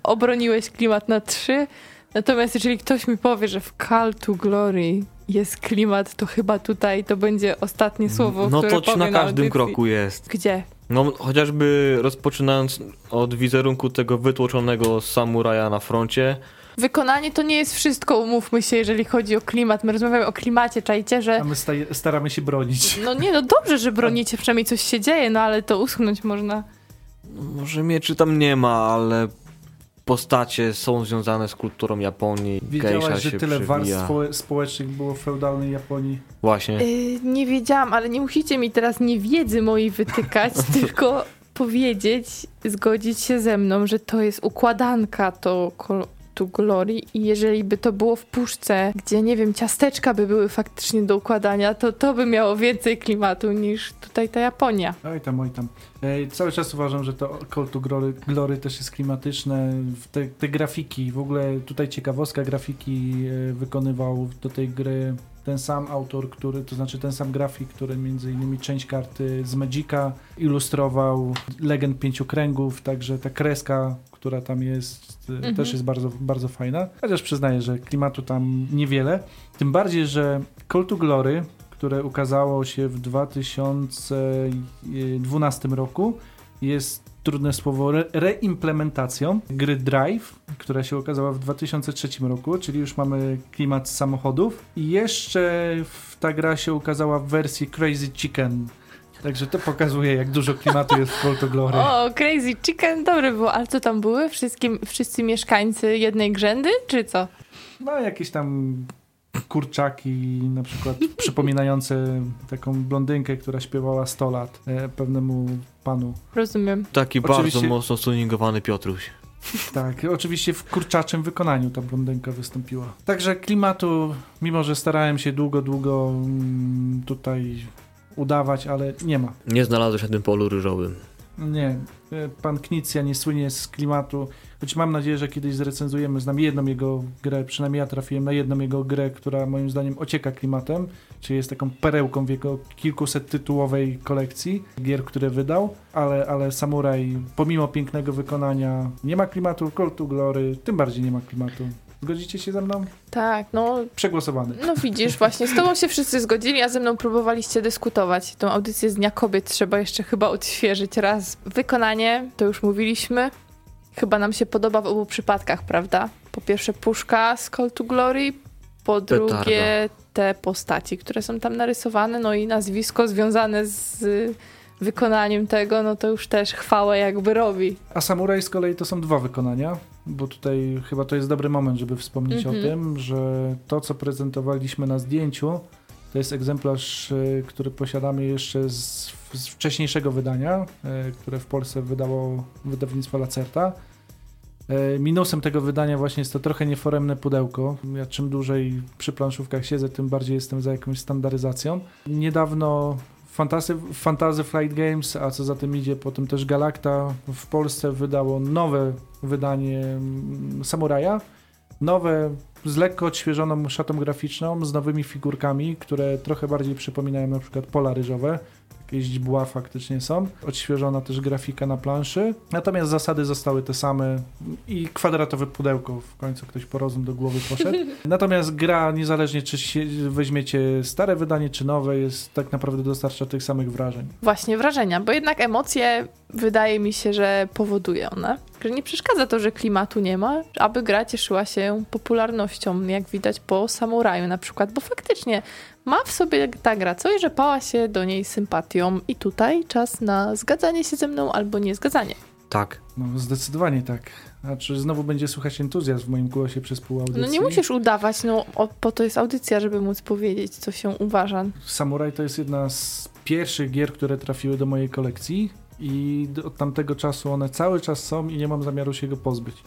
Obroniłeś klimat na trzy. Natomiast jeżeli ktoś mi powie, że w Call to Glory jest klimat, to chyba tutaj to będzie ostatnie słowo, No które to ci na każdym audycji. kroku jest. Gdzie? No chociażby rozpoczynając od wizerunku tego wytłoczonego samuraja na froncie. Wykonanie to nie jest wszystko, umówmy się, jeżeli chodzi o klimat. My rozmawiamy o klimacie, czajcie, że A my staramy się bronić. no nie, no dobrze, że bronicie, przynajmniej coś się dzieje, no ale to uschnąć można. No, może mieczy tam nie ma, ale postacie są związane z kulturą Japonii. Geisha Wiedziałaś, że się tyle warstw przewija. społecznych było w feudalnej Japonii? Właśnie. Yy, nie wiedziałam, ale nie musicie mi teraz niewiedzy mojej wytykać, [LAUGHS] tylko powiedzieć, zgodzić się ze mną, że to jest układanka to to Glory i jeżeli by to było w puszce, gdzie nie wiem, ciasteczka by były faktycznie do układania, to to by miało więcej klimatu niż tutaj ta Japonia. Oj tam, oj tam. Cały czas uważam, że to Call to Glory, Glory też jest klimatyczne. Te, te grafiki, w ogóle tutaj ciekawostka, grafiki e, wykonywał do tej gry ten sam autor, który, to znaczy ten sam grafik, który między innymi część karty z Magica ilustrował Legend Pięciu Kręgów, także ta kreska, która tam jest, e, Mhm. też jest bardzo, bardzo fajna. Chociaż przyznaję, że klimatu tam niewiele. Tym bardziej, że Call to Glory, które ukazało się w 2012 roku, jest trudne słowo re reimplementacją gry Drive, która się ukazała w 2003 roku, czyli już mamy klimat samochodów. I jeszcze w- ta gra się ukazała w wersji Crazy Chicken. Także to pokazuje, jak dużo klimatu jest w Call to Glory. O, Crazy Chicken, dobre było. Ale co tam były? Wszystkim, wszyscy mieszkańcy jednej grzędy, czy co? No, jakieś tam kurczaki, na przykład [LAUGHS] przypominające taką blondynkę, która śpiewała 100 lat e, pewnemu panu. Rozumiem. Taki Oczywiście- bardzo mocno stuningowany Piotruś. Tak, oczywiście w kurczaczym wykonaniu ta blondynka wystąpiła. Także klimatu, mimo że starałem się długo, długo mm, tutaj udawać, ale nie ma. Nie znalazłeś na tym polu ryżowym. Nie, e, pan Knicja nie słynie z klimatu, choć mam nadzieję, że kiedyś zrecenzujemy, znam jedną jego grę, przynajmniej ja trafiłem na jedną jego grę, która moim zdaniem ocieka klimatem, czyli jest taką perełką w jego kilkuset tytułowej kolekcji gier, które wydał, ale, ale Samuraj, pomimo pięknego wykonania, nie ma klimatu, Call to Glory, tym bardziej nie ma klimatu. Zgodzicie się ze mną? Tak, no Przegłosowany. No widzisz, właśnie z tobą się wszyscy zgodzili, a ze mną próbowaliście dyskutować. Tą audycję z Dnia Kobiet trzeba jeszcze chyba odświeżyć raz. Wykonanie, to już mówiliśmy, chyba nam się podoba w obu przypadkach, prawda? Po pierwsze puszka z Call to Glory, po Petarda. drugie te postaci, które są tam narysowane, no i nazwisko związane z wykonaniem tego, no to już też chwałę jakby robi. A Samuraj z kolei to są dwa wykonania, bo tutaj chyba to jest dobry moment, żeby wspomnieć Mhm. o tym, że to, co prezentowaliśmy na zdjęciu, to jest egzemplarz, y, który posiadamy jeszcze z, z wcześniejszego wydania, y, które w Polsce wydało wydawnictwo Lacerta. Y, Minusem tego wydania właśnie jest to trochę nieforemne pudełko. Ja czym dłużej przy planszówkach siedzę, tym bardziej jestem za jakąś standaryzacją. Niedawno Fantasy, Fantasy Flight Games, a co za tym idzie potem też Galacta w Polsce wydało nowe wydanie mm, Samuraja nowe, z lekko odświeżoną szatą graficzną, z nowymi figurkami, które trochę bardziej przypominają na przykład pola ryżowe. Jakieś źdźbła faktycznie są. Odświeżona też grafika na planszy. Natomiast zasady zostały te same i kwadratowe pudełko. W końcu ktoś po rozum do głowy poszedł. [LAUGHS] Natomiast gra, niezależnie czy weźmiecie stare wydanie, czy nowe, jest tak naprawdę dostarcza tych samych wrażeń. Właśnie wrażenia, bo jednak emocje wydaje mi się, że powoduje ona. Że nie przeszkadza to, że klimatu nie ma, aby gra cieszyła się popularnością, jak widać po samuraju na przykład, bo faktycznie ma w sobie ta gra coś, że pała się do niej sympatią i tutaj czas na zgadzanie się ze mną albo nie zgadzanie. Tak. No zdecydowanie tak. Znaczy znowu będzie słuchać entuzjazm w moim głosie przez pół audycji. No nie musisz udawać, no o, po to jest audycja, żeby móc powiedzieć, co się uważa. Samurai to jest jedna z pierwszych gier, które trafiły do mojej kolekcji i od tamtego czasu one cały czas są i nie mam zamiaru się go pozbyć.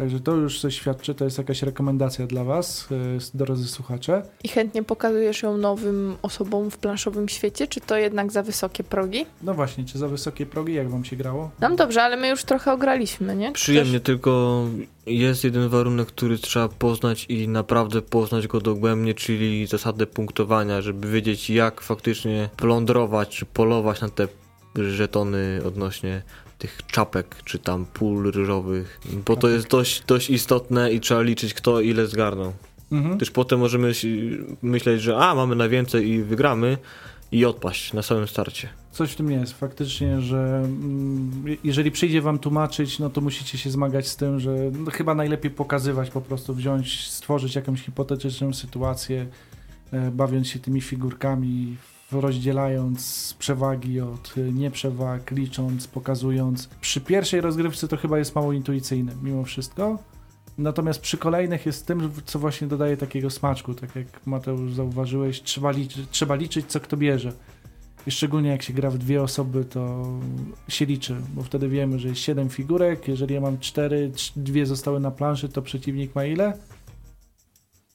Także to już coś świadczy, to jest jakaś rekomendacja dla Was, e, drodzy słuchacze. I chętnie pokazujesz ją nowym osobom w planszowym świecie, czy to jednak za wysokie progi? No właśnie, czy za wysokie progi, jak Wam się grało? Nam dobrze, ale my już trochę ograliśmy, nie? Przyjemnie, Też... tylko jest jeden warunek, który trzeba poznać i naprawdę poznać go dogłębnie, czyli zasadę punktowania, żeby wiedzieć jak faktycznie plądrować czy polować na te żetony odnośnie tych czapek, czy tam pól ryżowych, bo to jest dość, dość istotne i trzeba liczyć kto ile zgarnął. Mhm. Też potem możemy myśleć, że a, mamy najwięcej i wygramy i odpaść na samym starcie. Coś w tym jest, faktycznie, że mm, jeżeli przyjdzie wam tłumaczyć, no to musicie się zmagać z tym, że no, chyba najlepiej pokazywać, po prostu wziąć, stworzyć jakąś hipotetyczną sytuację, e, bawiąc się tymi figurkami, rozdzielając przewagi od nieprzewag, licząc, pokazując. Przy pierwszej rozgrywce to chyba jest mało intuicyjne, mimo wszystko. Natomiast przy kolejnych jest tym, co właśnie dodaje takiego smaczku, tak jak Mateusz zauważyłeś, trzeba liczyć, trzeba liczyć co kto bierze. I szczególnie jak się gra w dwie osoby, to się liczy, bo wtedy wiemy, że jest 7 figurek. Jeżeli ja mam 4, dwie zostały na planszy, to przeciwnik ma ile?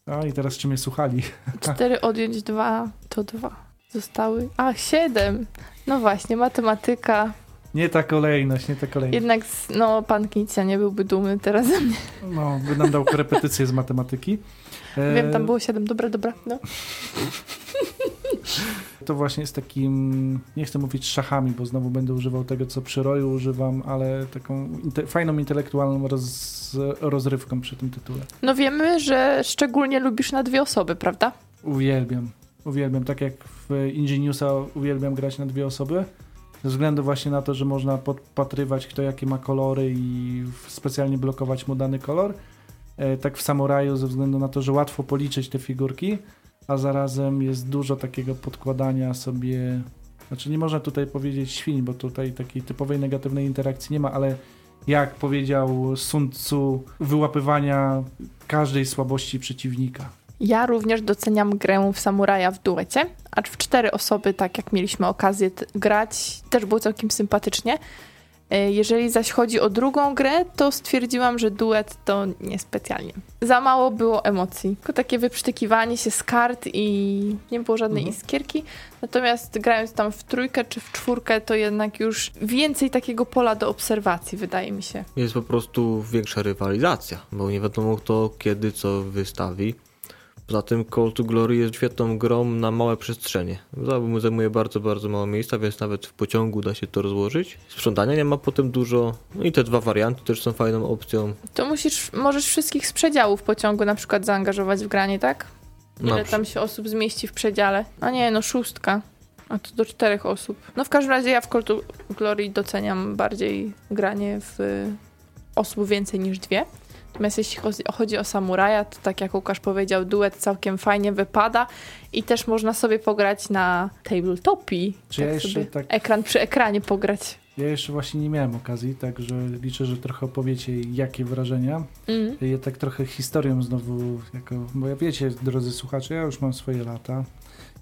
A i teraz czy mnie słuchali? [LAUGHS] 4 odjąć 2 to 2 zostały. A, siedem. No właśnie, matematyka. Nie ta kolejność, nie ta kolejność. Jednak, no, pan Kincia nie byłby dumny teraz ze mnie. No, by nam dał korepetycję z matematyki. Wiem, tam było siedem. Dobra, dobra, no. To właśnie jest takim, nie chcę mówić szachami, bo znowu będę używał tego, co przy roju używam, ale taką inte fajną intelektualną roz rozrywką przy tym tytule. No wiemy, że szczególnie lubisz na dwie osoby, prawda? Uwielbiam. Uwielbiam, tak jak w Ingeniusa uwielbiam grać na dwie osoby. Ze względu właśnie na to, że można podpatrywać kto jakie ma kolory i specjalnie blokować mu dany kolor. E, tak w Samuraju ze względu na to, że łatwo policzyć te figurki, a zarazem jest dużo takiego podkładania sobie znaczy nie można tutaj powiedzieć świń, bo tutaj takiej typowej negatywnej interakcji nie ma, ale jak powiedział Sun Tzu, wyłapywania każdej słabości przeciwnika. Ja również doceniam grę w Samuraja w duecie, acz w cztery osoby, tak jak mieliśmy okazję grać, też było całkiem sympatycznie. E, jeżeli zaś chodzi o drugą grę, to stwierdziłam, że duet to niespecjalnie. Za mało było emocji. Tylko takie wyprztykiwanie się z kart i nie było żadnej mhm. iskierki. Natomiast grając tam w trójkę czy w czwórkę, to jednak już więcej takiego pola do obserwacji, wydaje mi się. Jest po prostu większa rywalizacja, bo nie wiadomo kto kiedy co wystawi. Poza tym Call to Glory jest świetną grą na małe przestrzenie. Zajmuje bardzo, bardzo mało miejsca, więc nawet w pociągu da się to rozłożyć. Sprzątania nie ma potem dużo. No i te dwa warianty też są fajną opcją. To musisz, możesz wszystkich z przedziału w pociągu na przykład zaangażować w granie, tak? Ile tam się osób zmieści w przedziale? A nie, no szóstka. A to do czterech osób. No w każdym razie ja w Call to Glory doceniam bardziej granie w osób więcej niż dwie. Natomiast jeśli chodzi o samuraja, to tak jak Łukasz powiedział, duet całkiem fajnie wypada i też można sobie pograć na tabletopii. Czy tak ja jeszcze tak... Ekran przy ekranie pograć. Ja jeszcze właśnie nie miałem okazji, także liczę, że trochę opowiecie, jakie wrażenia. Mm. Ja tak trochę historią znowu, jako, bo ja wiecie, drodzy słuchacze, ja już mam swoje lata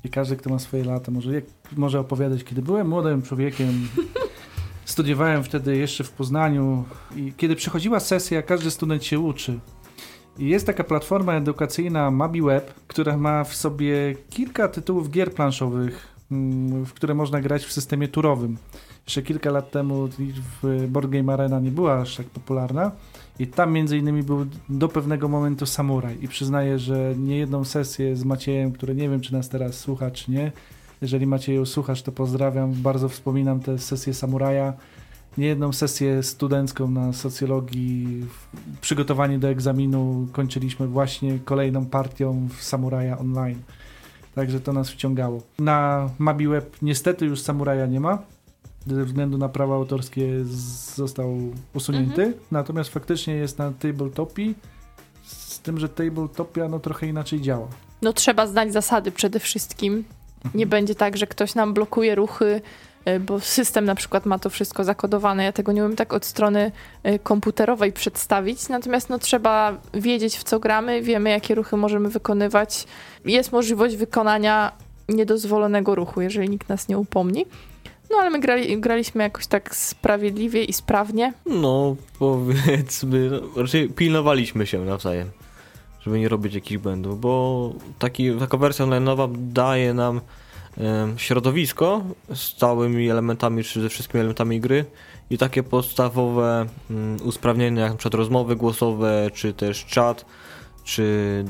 i każdy, kto ma swoje lata, może, jak, może opowiadać, kiedy byłem młodym człowiekiem, [LAUGHS] Studiowałem wtedy jeszcze w Poznaniu i kiedy przychodziła sesja, każdy student się uczy. I jest taka platforma edukacyjna MabiWeb, która ma w sobie kilka tytułów gier planszowych, mm, w które można grać w systemie turowym. Jeszcze kilka lat temu Board Game Arena nie była aż tak popularna i tam między innymi był do pewnego momentu samuraj i przyznaję, że nie jedną sesję z Maciejem, który nie wiem czy nas teraz słucha czy nie, jeżeli Macieju słuchasz to pozdrawiam, bardzo wspominam tę sesję samuraja, niejedną sesję studencką na socjologii, przygotowanie do egzaminu kończyliśmy właśnie kolejną partią w Samuraja Online. Także to nas wciągało. Na MabiWeb niestety już Samuraja nie ma. Ze względu na prawa autorskie został usunięty. Mhm. Natomiast faktycznie jest na Tabletopii. Z tym, że Tabletopia no trochę inaczej działa. No trzeba znać zasady przede wszystkim. Nie będzie tak, że ktoś nam blokuje ruchy E, bo system na przykład ma to wszystko zakodowane. Ja tego nie umiem tak od strony e, komputerowej przedstawić, natomiast no, trzeba wiedzieć w co gramy, wiemy jakie ruchy możemy wykonywać. Jest możliwość wykonania niedozwolonego ruchu, jeżeli nikt nas nie upomni. No ale my grali, graliśmy jakoś tak sprawiedliwie i sprawnie. No, powiedzmy, no, raczej pilnowaliśmy się nawzajem, żeby nie robić jakichś błędów, bo taki, taka wersja online'owa daje nam środowisko z całymi elementami, czy ze wszystkimi elementami gry i takie podstawowe mm, usprawnienia, jak np. rozmowy głosowe, czy też czat, czy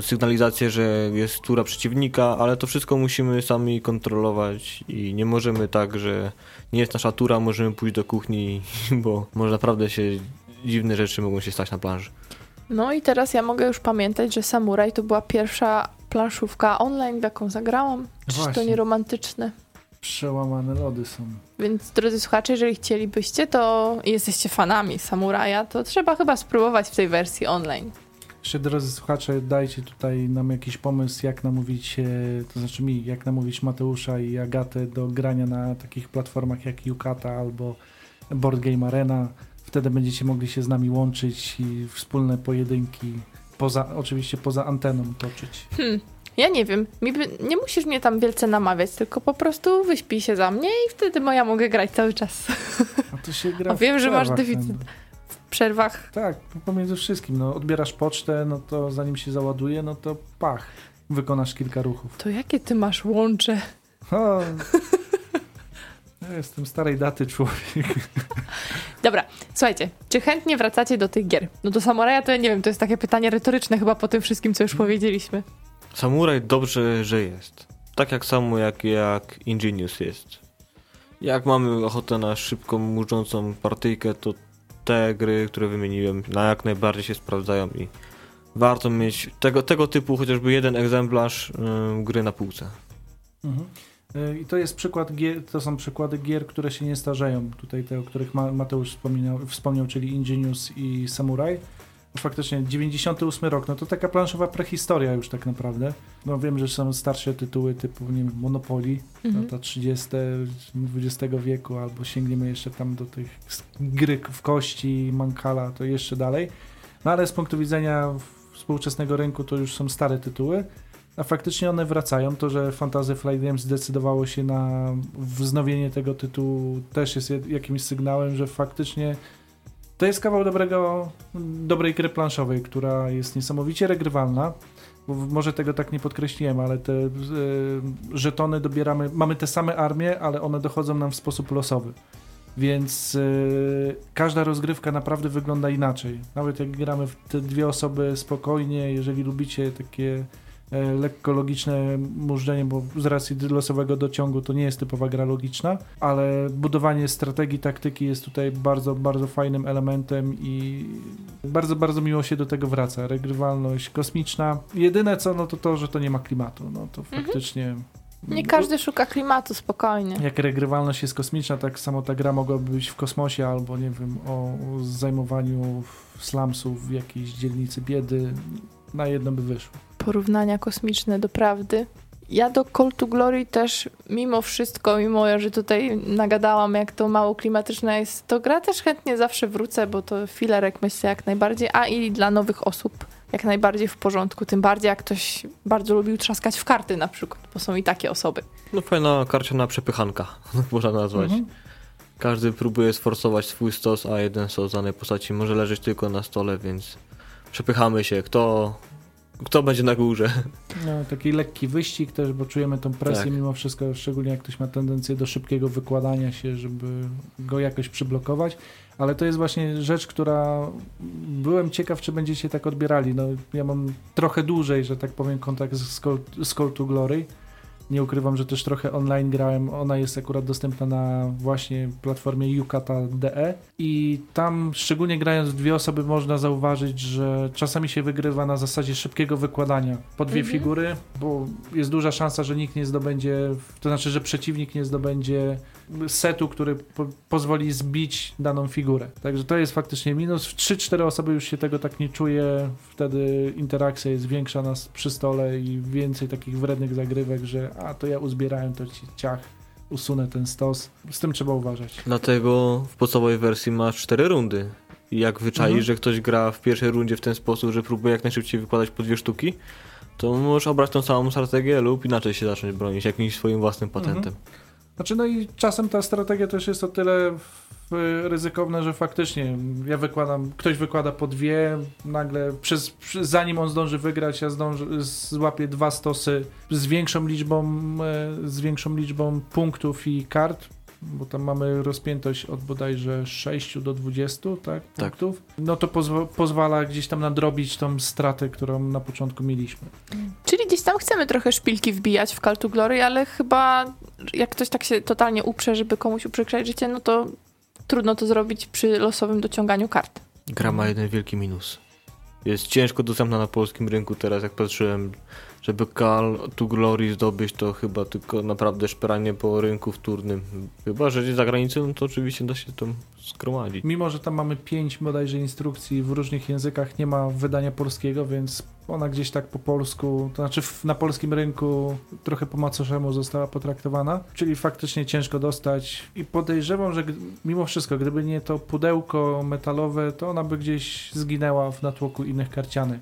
sygnalizację, że jest tura przeciwnika, ale to wszystko musimy sami kontrolować i nie możemy tak, że nie jest nasza tura, możemy pójść do kuchni, [LAUGHS] bo może naprawdę się dziwne rzeczy mogą się stać na planży. No i teraz ja mogę już pamiętać, że Samuraj to była pierwsza planszówka online, w jaką zagrałam. Czy to nie romantyczne? Przełamane lody są. Więc drodzy słuchacze, jeżeli chcielibyście, to jesteście fanami Samuraja, to trzeba chyba spróbować w tej wersji online. Jeszcze drodzy słuchacze, dajcie tutaj nam jakiś pomysł, jak namówić, to znaczy mi, jak namówić Mateusza i Agatę do grania na takich platformach jak Yukata albo Board Game Arena. Wtedy będziecie mogli się z nami łączyć i wspólne pojedynki poza, oczywiście poza anteną toczyć. Hmm. Ja nie wiem, by, nie musisz mnie tam wielce namawiać, tylko po prostu wyśpij się za mnie i wtedy moja mogę grać cały czas. A to się gra [LAUGHS] A wiem, że masz deficyt w przerwach. Tak, pomiędzy wszystkim. No, odbierasz pocztę, no to zanim się załaduje, no to pach, wykonasz kilka ruchów. To jakie ty masz łącze? O, [LAUGHS] ja jestem starej daty człowiek. [LAUGHS] Dobra, słuchajcie, czy chętnie wracacie do tych gier? No do Samuraja to ja nie wiem, to jest takie pytanie retoryczne chyba po tym wszystkim, co już powiedzieliśmy. Samuraj dobrze, że jest. Tak jak samo jak, jak Ingenious jest. Jak mamy ochotę na szybką, murzącą partyjkę, to te gry, które wymieniłem, na jak najbardziej się sprawdzają i warto mieć tego, tego typu chociażby jeden egzemplarz yy, gry na półce. Mhm. Y, I to jest przykład gier, to są przykłady gier, które się nie starzeją. Tutaj te, o których Mateusz wspominał, wspomniał, czyli Ingenious i Samurai. Faktycznie 98 rok, no to taka planszowa prehistoria już tak naprawdę. No wiem, że są starsze tytuły typu, nie wiem, Monopoly, mhm. lata 30. XX wieku, albo sięgniemy jeszcze tam do tych gry w kości, Mancala, to jeszcze dalej. No ale z punktu widzenia współczesnego rynku to już są stare tytuły a faktycznie one wracają. To, że Fantasy Flight Games zdecydowało się na wznowienie tego tytułu też jest jakimś sygnałem, że faktycznie to jest kawał dobrego, dobrej gry planszowej, która jest niesamowicie regrywalna. Może tego tak nie podkreśliłem, ale te y, żetony dobieramy, mamy te same armie, ale one dochodzą nam w sposób losowy. Więc y, każda rozgrywka naprawdę wygląda inaczej. Nawet jak gramy w te dwie osoby spokojnie, jeżeli lubicie takie lekko logiczne mużdżenie, bo z racji losowego dociągu to nie jest typowa gra logiczna, ale budowanie strategii, taktyki jest tutaj bardzo, bardzo fajnym elementem i bardzo, bardzo miło się do tego wraca. Regrywalność kosmiczna. Jedyne co, no to to, że to nie ma klimatu. No to mhm. faktycznie... Nie każdy szuka klimatu, spokojnie. Jak regrywalność jest kosmiczna, tak samo ta gra mogłaby być w kosmosie albo, nie wiem, o zajmowaniu slumsów w jakiejś dzielnicy biedy. Na jedno by wyszło porównania kosmiczne do prawdy. Ja do Call to Glory też mimo wszystko, mimo że tutaj nagadałam, jak to mało klimatyczna jest, to gra też chętnie zawsze wrócę, bo to filerek myślę jak najbardziej, a i dla nowych osób jak najbardziej w porządku, tym bardziej jak ktoś bardzo lubił trzaskać w karty na przykład, bo są i takie osoby. No fajna karciana przepychanka, [LAUGHS] można nazwać. Mhm. Każdy próbuje sforsować swój stos, a jeden stos danej postaci może leżeć tylko na stole, więc przepychamy się, kto kto będzie na górze. No, taki lekki wyścig też, bo czujemy tą presję Tak. mimo wszystko, szczególnie jak ktoś ma tendencję do szybkiego wykładania się, żeby go jakoś przyblokować. Ale to jest właśnie rzecz, która byłem ciekaw, czy będziecie tak odbierali. No, ja mam trochę dłużej, że tak powiem, kontakt z Call, z Call to Glory. Nie ukrywam, że też trochę online grałem. Ona jest akurat dostępna na właśnie platformie Yukata.de i tam szczególnie grając w dwie osoby można zauważyć, że czasami się wygrywa na zasadzie szybkiego wykładania po dwie Mhm. figury, bo jest duża szansa, że nikt nie zdobędzie, to znaczy, że przeciwnik nie zdobędzie setu, który po pozwoli zbić daną figurę. Także to jest faktycznie minus. W 3-4 osoby już się tego tak nie czuje, wtedy interakcja jest większa nas przy stole i więcej takich wrednych zagrywek, że a to ja uzbierałem, to ci ciach, usunę ten stos. Z tym trzeba uważać. Dlatego w podstawowej wersji masz cztery rundy. I jak wyczaisz, Mhm. że ktoś gra w pierwszej rundzie w ten sposób, że próbuje jak najszybciej wykładać po dwie sztuki, to możesz obrać tą samą strategię lub inaczej się zacząć bronić, jakimś swoim własnym patentem. Znaczy, no i czasem ta strategia też jest o tyle w- ryzykowna, że faktycznie ja wykładam, ktoś wykłada po dwie, nagle przez, zanim on zdąży wygrać, ja zdążę, złapię dwa stosy z większą liczbą, e, z większą liczbą punktów i kart, bo tam mamy rozpiętość od bodajże 6 do 20, tak, Tak. punktów, no to pozwa- pozwala gdzieś tam nadrobić tą stratę, którą na początku mieliśmy. Czyli gdzieś tam chcemy trochę szpilki wbijać w Call to Glory, ale chyba jak ktoś tak się totalnie uprze, żeby komuś uprzykrzać życie, no to trudno to zrobić przy losowym dociąganiu kart. Gra ma jeden wielki minus. Jest ciężko dostępna na polskim rynku teraz, jak patrzyłem, żeby Call to Glory zdobyć, to chyba tylko naprawdę szperanie po rynku wtórnym. Chyba, że za granicą, no to oczywiście da się to zgromadzić. Mimo, że tam mamy pięć bodajże instrukcji w różnych językach, nie ma wydania polskiego, więc ona gdzieś tak po polsku, to znaczy na polskim rynku trochę po macoszemu została potraktowana, czyli faktycznie ciężko dostać i podejrzewam, że mimo wszystko, gdyby nie to pudełko metalowe, to ona by gdzieś zginęła w natłoku innych karcianek.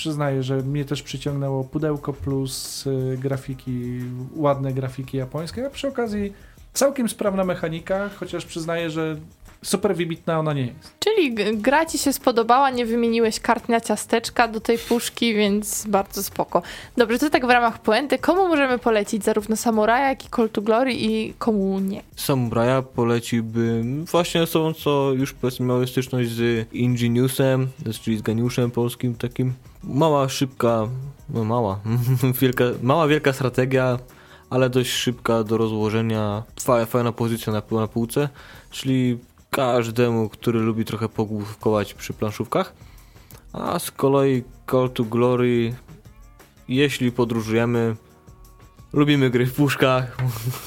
Przyznaję, że mnie też przyciągnęło pudełko plus y, grafiki, ładne grafiki japońskie, a przy okazji całkiem sprawna mechanika, chociaż przyznaję, że super wybitna ona nie jest. Czyli gra ci się spodobała, nie wymieniłeś kart na ciasteczka do tej puszki, więc bardzo spoko. Dobrze, to tak w ramach puenty. Komu możemy polecić zarówno Samuraja, jak i Call to Glory i komu nie? Samuraja poleciłbym właśnie osobom, co już powiedzmy miały styczność z Ingeniusem, czyli z geniuszem polskim takim. Mała, szybka, no mała, [LAUGHS] wielka, mała, wielka strategia, ale dość szybka do rozłożenia. Fa- Fajna pozycja na, na półce, czyli każdemu, który lubi trochę pogłówkować przy planszówkach. A z kolei Call to Glory, jeśli podróżujemy, lubimy gry w puszkach,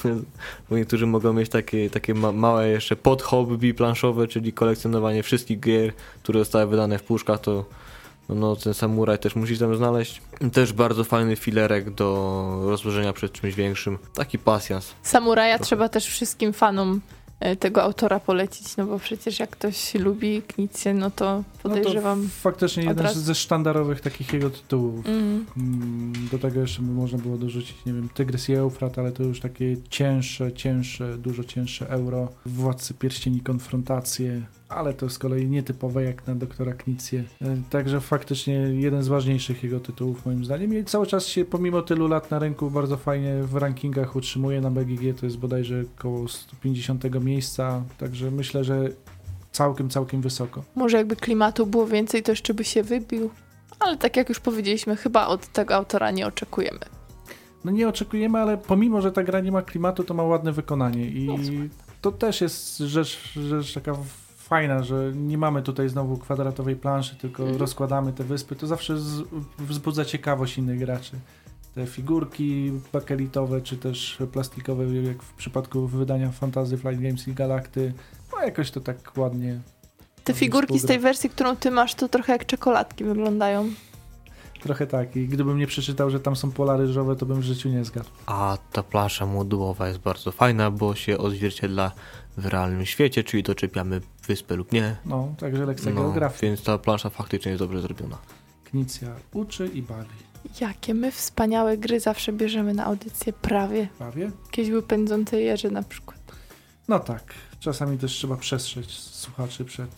[LAUGHS] bo niektórzy mogą mieć takie, takie ma małe jeszcze podhobby planszowe, czyli kolekcjonowanie wszystkich gier, które zostały wydane w puszkach, to no, ten samuraj też musi tam znaleźć. Też bardzo fajny filerek do rozłożenia przed czymś większym. Taki pasjans. Samuraja Trochę. trzeba też wszystkim fanom tego autora polecić, no bo przecież jak ktoś lubi Knicję, no to podejrzewam. No to faktycznie jeden razu- ze sztandarowych takich jego tytułów. Mm. Mm, Do tego jeszcze by można było dorzucić, nie wiem, Tygrys i Eufrat, ale to już takie cięższe, cięższe, dużo cięższe euro. Władcy Pierścieni Konfrontacje, ale to z kolei nietypowe jak na doktora Knicję. E, Także faktycznie jeden z ważniejszych jego tytułów moim zdaniem i cały czas się pomimo tylu lat na rynku bardzo fajnie w rankingach utrzymuje na BGG, to jest bodajże około 150 miejsca, także myślę, że całkiem, całkiem wysoko. Może jakby klimatu było więcej, to jeszcze by się wybił. Ale tak jak już powiedzieliśmy, chyba od tego autora nie oczekujemy. No nie oczekujemy, ale pomimo, że ta gra nie ma klimatu, to ma ładne wykonanie i No, to też jest rzecz, rzecz taka fajna, że nie mamy tutaj znowu kwadratowej planszy, tylko Mhm. rozkładamy te wyspy. To zawsze z, wzbudza ciekawość innych graczy. Te figurki bakelitowe, czy też plastikowe, jak w przypadku wydania Fantasy Flight Games i Galakty, no jakoś to tak ładnie. Te figurki z tej wersji, którą ty masz, to trochę jak czekoladki wyglądają. Trochę tak. I gdybym nie przeczytał, że tam są pola ryżowe, to bym w życiu nie zgadł. A ta plansza modułowa jest bardzo fajna, bo się odzwierciedla w realnym świecie, czyli doczepiamy wyspę lub nie. No, także lekcja No, geografii. więc ta plansza faktycznie jest dobrze zrobiona. Knicja uczy i bawi. Jakie my wspaniałe gry zawsze bierzemy na audycję, prawie. Bawię? Jakieś wypędzące jeże na przykład. No tak, czasami też trzeba przestrzec słuchaczy przed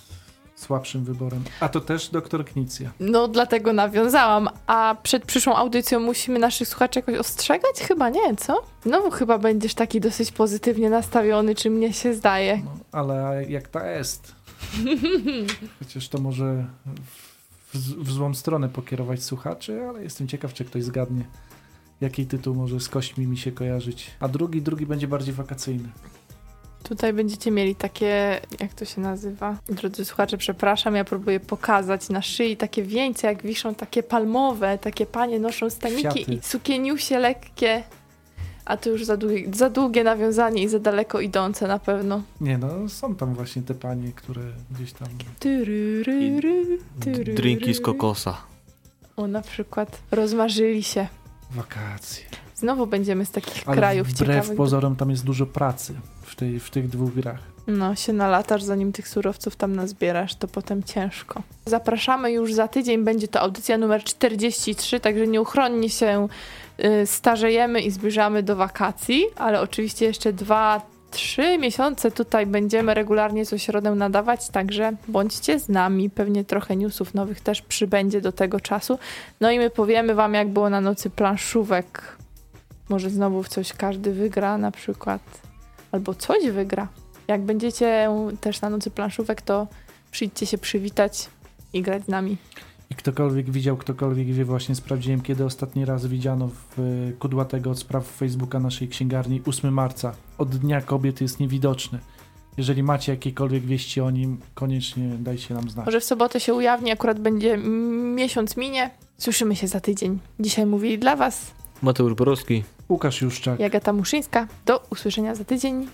słabszym wyborem. A to też doktor Knicja. No, dlatego nawiązałam. A przed przyszłą audycją musimy naszych słuchaczy jakoś ostrzegać? Chyba nie, co? No, chyba będziesz taki dosyć pozytywnie nastawiony, czy mnie się zdaje. No, ale jak ta jest? [LAUGHS] Chociaż to może w, w złą stronę pokierować słuchaczy, ale jestem ciekaw, czy ktoś zgadnie, jaki tytuł może z kośćmi mi się kojarzyć. A drugi, drugi będzie bardziej wakacyjny. Tutaj będziecie mieli takie, jak to się nazywa? Drodzy słuchacze, przepraszam, ja próbuję pokazać na szyi takie wieńce, jak wiszą takie palmowe, takie panie noszą staniki Kwiaty. i sukieniusie lekkie. A to już za długie, za długie nawiązanie i za daleko idące na pewno. Nie no, są tam właśnie te panie, które gdzieś tam... Tyryryry. Drinki z kokosa. O, na przykład rozmarzyli się. Wakacje. Znowu będziemy z takich Ale krajów wbrew ciekawych. pozorom tam jest dużo pracy w, tej, w tych dwóch grach. No, się nalatasz, zanim tych surowców tam nazbierasz, to potem ciężko. Zapraszamy już za tydzień, będzie to audycja numer 43, także nieuchronnie się y, starzejemy i zbliżamy do wakacji, ale oczywiście jeszcze dwa, trzy miesiące tutaj będziemy regularnie co środę nadawać, także bądźcie z nami, pewnie trochę newsów nowych też przybędzie do tego czasu. No i my powiemy wam, jak było na nocy planszówek. Może znowu w coś każdy wygra na przykład, albo coś wygra. Jak będziecie też na nocy planszówek, to przyjdźcie się przywitać i grać z nami. I ktokolwiek widział, ktokolwiek wie, właśnie sprawdziłem, kiedy ostatni raz widziano w y, kudłatego od spraw Facebooka naszej księgarni 8 marca. Od Dnia Kobiet jest niewidoczny. Jeżeli macie jakiekolwiek wieści o nim, koniecznie dajcie nam znać. Może w sobotę się ujawni, akurat będzie miesiąc minie. Słyszymy się za tydzień. Dzisiaj mówili dla Was Mateusz Borowski. Łukasz Juszczak. Jagata Muszyńska. Do usłyszenia za tydzień.